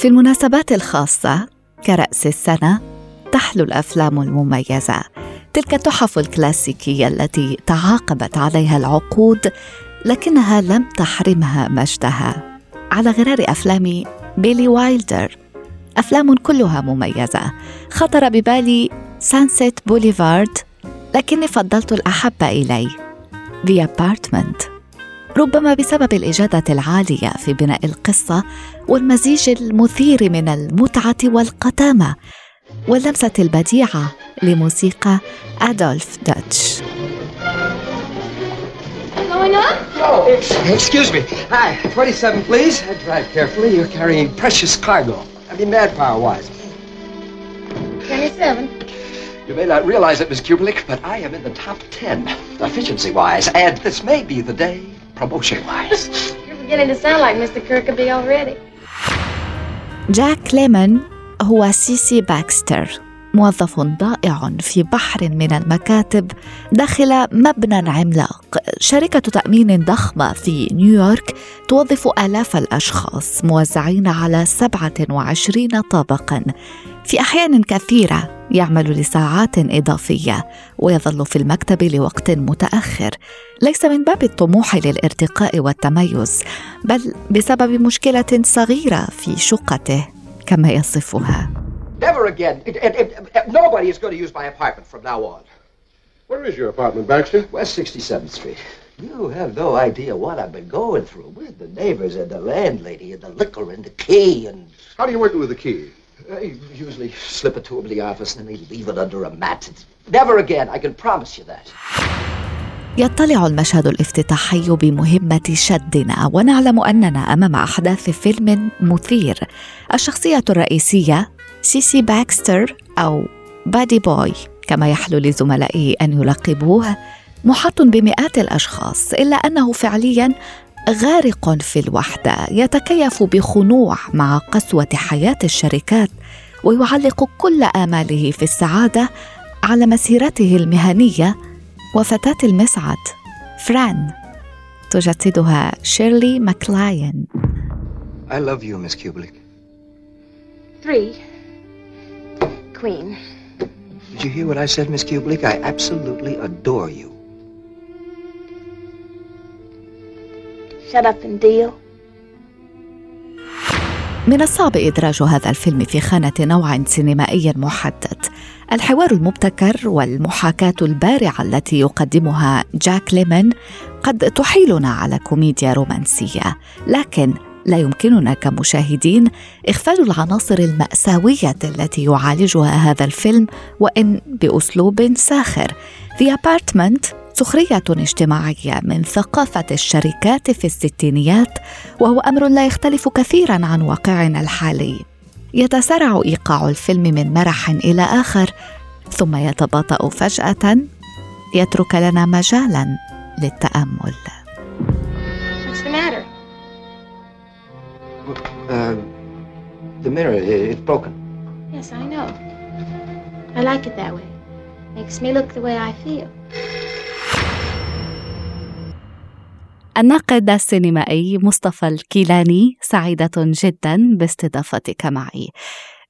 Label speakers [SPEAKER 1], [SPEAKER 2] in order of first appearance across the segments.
[SPEAKER 1] في المناسبات الخاصة كرأس السنة تحلو الأفلام المميزة. تلك التحف الكلاسيكية التي تعاقبت عليها العقود لكنها لم تحرمها مجدها. على غرار أفلام بيلي وايلدر أفلام كلها مميزة. خطر ببالي Sunset Boulevard لكني فضلت الأحب إلي The Apartment. ربما بسبب الاجاده العاليه في بناء القصة والمزيج المثير من المتعه والقتامه واللمسه البديعه لموسيقى ادولف داتش?
[SPEAKER 2] Oh, excuse me. Hi, 27, please. Drive carefully. You're carrying precious cargo. I mean, manpower-wise.
[SPEAKER 3] 27.
[SPEAKER 2] You may not realize it, Miss Kubelik, but I am in the top 10, efficiency-wise, and this may be the day promotion-wise.
[SPEAKER 3] You're beginning to sound like Mr. Kirkeby already.
[SPEAKER 1] جاك ليمون هو سيسي باكستر موظف ضائع في بحر من المكاتب داخل مبنى عملاق شركة تأمين ضخمة في نيويورك توظف آلاف الأشخاص موزعين على 27 طابقا في أحيان كثيرة يعمل لساعات إضافية ويظل في المكتب لوقت متأخر ليس من باب الطموح للارتقاء والتميز بل بسبب مشكلة صغيرة في شقته كما يصفها
[SPEAKER 2] Never again. It, it, it, nobody is going to use my apartment from now on.
[SPEAKER 4] Where is your apartment, Baxter?
[SPEAKER 2] West 67th Street. You have no idea what I've been going through with the neighbors and the landlady and the liquor and the key and...
[SPEAKER 4] How do you work it with the key?
[SPEAKER 2] I usually slip it to them in the office and they leave it under a mat. It's never again, I can promise you that.
[SPEAKER 1] يطلع المشهد الافتتاحي بمهمة شدنا ونعلم أننا أمام أحداث فيلم مثير الشخصية الرئيسية سيسي باكستر أو Buddy Boy كما يحلو لزملائه أن يلقبوه محاط بمئات الأشخاص إلا أنه فعليا غارق في الوحدة يتكيف بخنوع مع قسوة حياة الشركات ويعلق كل آماله في السعادة على مسيرته المهنية وفتاة المصعد فران تجسدها شيرلي ماكلاين
[SPEAKER 2] I love you, Miss Kubelik.
[SPEAKER 3] Three. Queen.
[SPEAKER 2] Did you hear what I said, Miss Kubelik? I absolutely adore you.
[SPEAKER 3] Shut up.
[SPEAKER 1] من الصعب إدراج هذا الفيلم في خانة نوع سينمائي محدد الحوار المبتكر والمحاكاة البارعة التي يقدمها جاك ليمون قد تحيلنا على كوميديا رومانسية لكن لا يمكننا كمشاهدين إغفال العناصر المأساوية التي يعالجها هذا الفيلم وإن بأسلوب ساخر The Apartment سخرية اجتماعية من ثقافة الشركات في الستينيات وهو أمر لا يختلف كثيرا عن واقعنا الحالي يتسارع إيقاع الفيلم من مرح إلى آخر ثم يتباطأ فجأة يترك لنا مجالا للتأمل
[SPEAKER 3] What's the matter?
[SPEAKER 2] Uh, the mirror, it's broken.
[SPEAKER 3] Yes, I know. I like it that way. Makes me look the way I feel.
[SPEAKER 1] الناقد السينمائي مصطفى الكيلاني سعيدة جدا باستضافتك معي.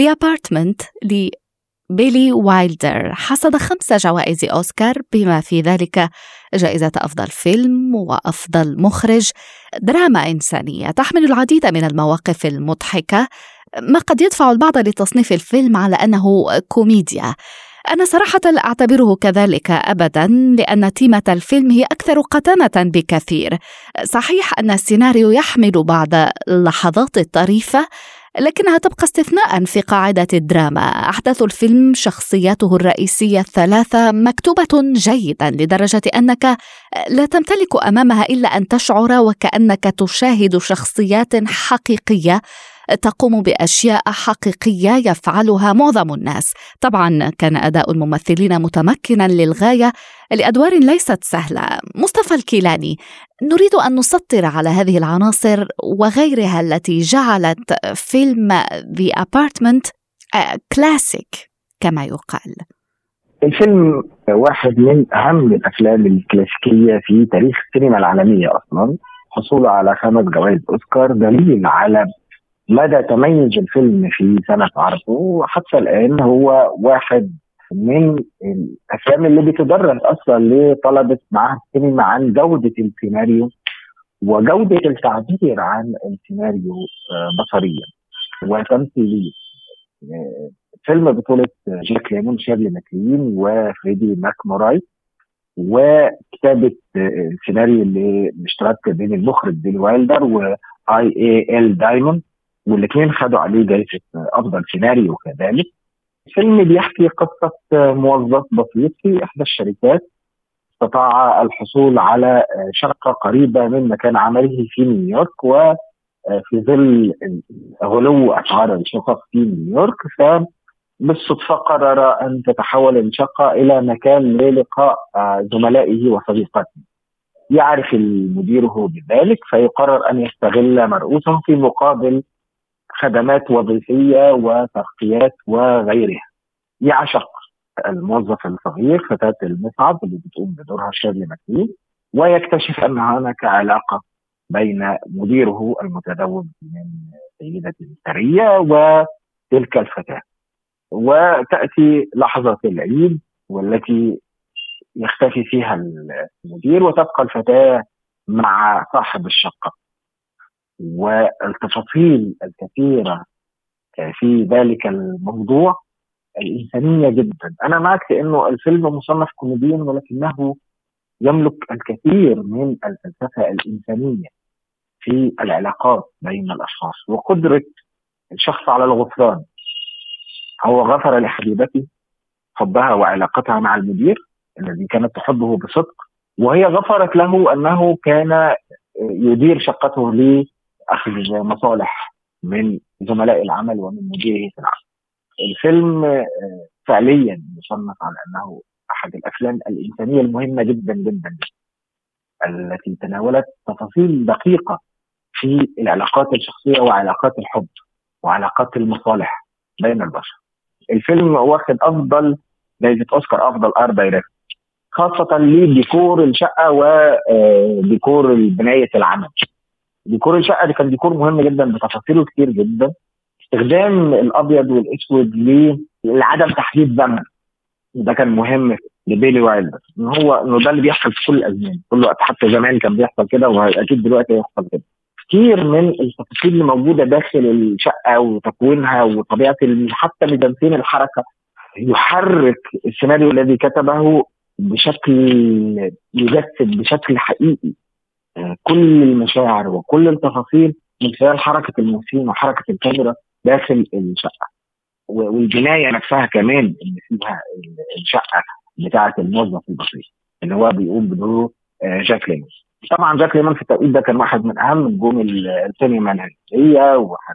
[SPEAKER 1] The Apartment لبيلي وايلدر حصد خمس جوائز أوسكار بما في ذلك جائزة أفضل فيلم وأفضل مخرج دراما إنسانية تحمل العديد من المواقف المضحكة ما قد يدفع البعض لتصنيف الفيلم على أنه كوميديا أنا صراحة لا أعتبره كذلك أبدا لأن تيمة الفيلم هي أكثر قتامة بكثير. صحيح أن السيناريو يحمل بعض اللحظات الطريفة لكنها تبقى استثناء في قاعدة الدراما. أحداث الفيلم شخصياته الرئيسية الثلاثة مكتوبة جيدا لدرجة أنك لا تمتلك أمامها إلا أن تشعر وكأنك تشاهد شخصيات حقيقية تقوم بأشياء حقيقية يفعلها معظم الناس. طبعا كان أداء الممثلين متمكنا للغاية. لأدوار ليست سهلة. مصطفى الكيلاني نريد أن نسطر على هذه العناصر وغيرها التي جعلت فيلم The Apartment classic كما يقال.
[SPEAKER 5] الفيلم واحد من أهم الأفلام الكلاسيكية في تاريخ السينما العالمية أصلا حصوله على خمس جوائز أوسكار دليل على مدى تميز الفيلم في سنة عرضه وحتى الآن هو واحد من الأفلام اللي بتدرس أصلا لطلبة معهد السينما عن جودة السيناريو وجودة التعبير عن السيناريو آه، بصريا وتمثيليا. آه، فيلم بطولة جاك ليمون شيرلي ماكلين وفريدي ماك موراي وكتابة آه، السيناريو اللي مشترك بين المخرج بيلي وايلدر واي اي ال دايموند والاثنين خدوا عليه جائزه أفضل سيناريو كذلك الفيلم بيحكي قصة موظف بسيط في إحدى الشركات استطاع الحصول على شقه قريبة من مكان عمله في نيويورك و في ظل غلو أسعار الشقق في نيويورك فبالصدفه قرر أن تتحول الشقة إلى مكان للقاء زملائه وصديقاته. يعرف المدير بذلك فيقرر أن يستغل مرؤوسه في مقابل خدمات وظيفية وترقيات وغيرها. يعشق الموظف الصغير فتاة المصعد اللي بتقوم بدورها شيرلي ماكلين ويكتشف أن هناك علاقة بين مديره المتزوج من سيدة ثريه وتلك الفتاة. وتأتي لحظة العيد والتي يختفي فيها المدير وتبقى الفتاة مع صاحب الشقة والتفاصيل الكثيرة في ذلك الموضوع الإنسانية جدا. أنا معك في إنه الفيلم مصنف كوميديا ولكنه يملك الكثير من الفلسفة الإنسانية في العلاقات بين الأشخاص. وقدرة الشخص على الغفران هو غفر لحبيبته حبها وعلاقتها مع المدير الذي كانت تحبه بصدق وهي غفرت له أنه كان يدير شقته أخذ مصالح من زملاء العمل ومن مديره في العمل. الفيلم آه، فعليا يصنف على أنه أحد الأفلام الإنسانية المهمة جدا جدا التي تناولت تفاصيل دقيقة في العلاقات الشخصية وعلاقات الحب وعلاقات المصالح بين البشر. الفيلم واخد أفضل جائزه أوسكار أفضل art direction خاصة لديكور الشقة وديكور آه، بناية العمل. ديكور الشقة دي كان ديكور مهم جدا بتفاصيله كتير جدا. استخدام الأبيض والأسود لعدم تحديد زمن. ده كان مهم لبيلي وايلدر إن هو إنه ده اللي بيحصل في كل الأزمان. كل وقت حتى زمان كان بيحصل كده وأكيد دلوقتي هيحصل كده. كتير من التفاصيل اللي موجودة داخل الشقة وتكوينها وطبيعة حتى ميدانتين الحركة يحرك السيناريو الذي كتبه بشكل يجسد بشكل حقيقي. كل المشاعر وكل التفاصيل من خلال حركة الممثلين وحركة الكاميرا داخل الشقة. والبناية نفسها كمان اللي فيها الشقة بتاعة الموظف البسيط اللي هو بيقوم بدور آه، جاك ليمون. طبعا جاك ليمون في التوقيت ده كان واحد من أهم نجوم السينما الهنديه وواحد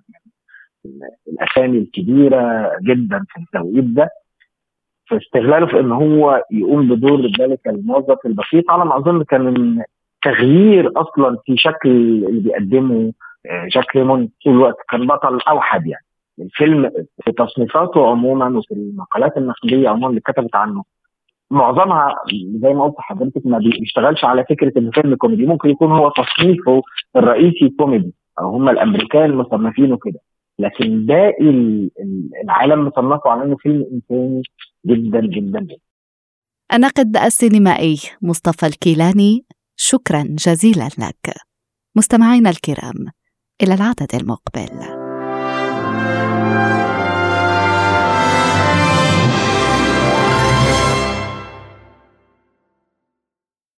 [SPEAKER 5] من الاسامي الكبيرة جدا في التوقيت ده. فاستغلاله في إن هو يقوم بدور ذلك الموظف البسيط على ما أظن كان تغيير أصلا في شكل اللي بيقدمه آه، جاك ليمون طول الوقت كان بطل أوحد يعني. الفيلم في تصنيفاته عموما وفي المقالات النقدية عموما اللي كتبت عنه معظمها زي ما قلت لحضرتك ما بيشتغلش على فكرة انه فيلم كوميدي ممكن يكون هو تصنيفه الرئيسي كوميدي أو هم الأمريكان مصنفينه كده. لكن باقي العالم مصنفه على إنه فيلم إنساني جدا جدا. جدا
[SPEAKER 1] الناقد السينمائي مصطفى الكيلاني شكرا جزيلا لك. مستمعينا الكرام إلى العدد المقبل.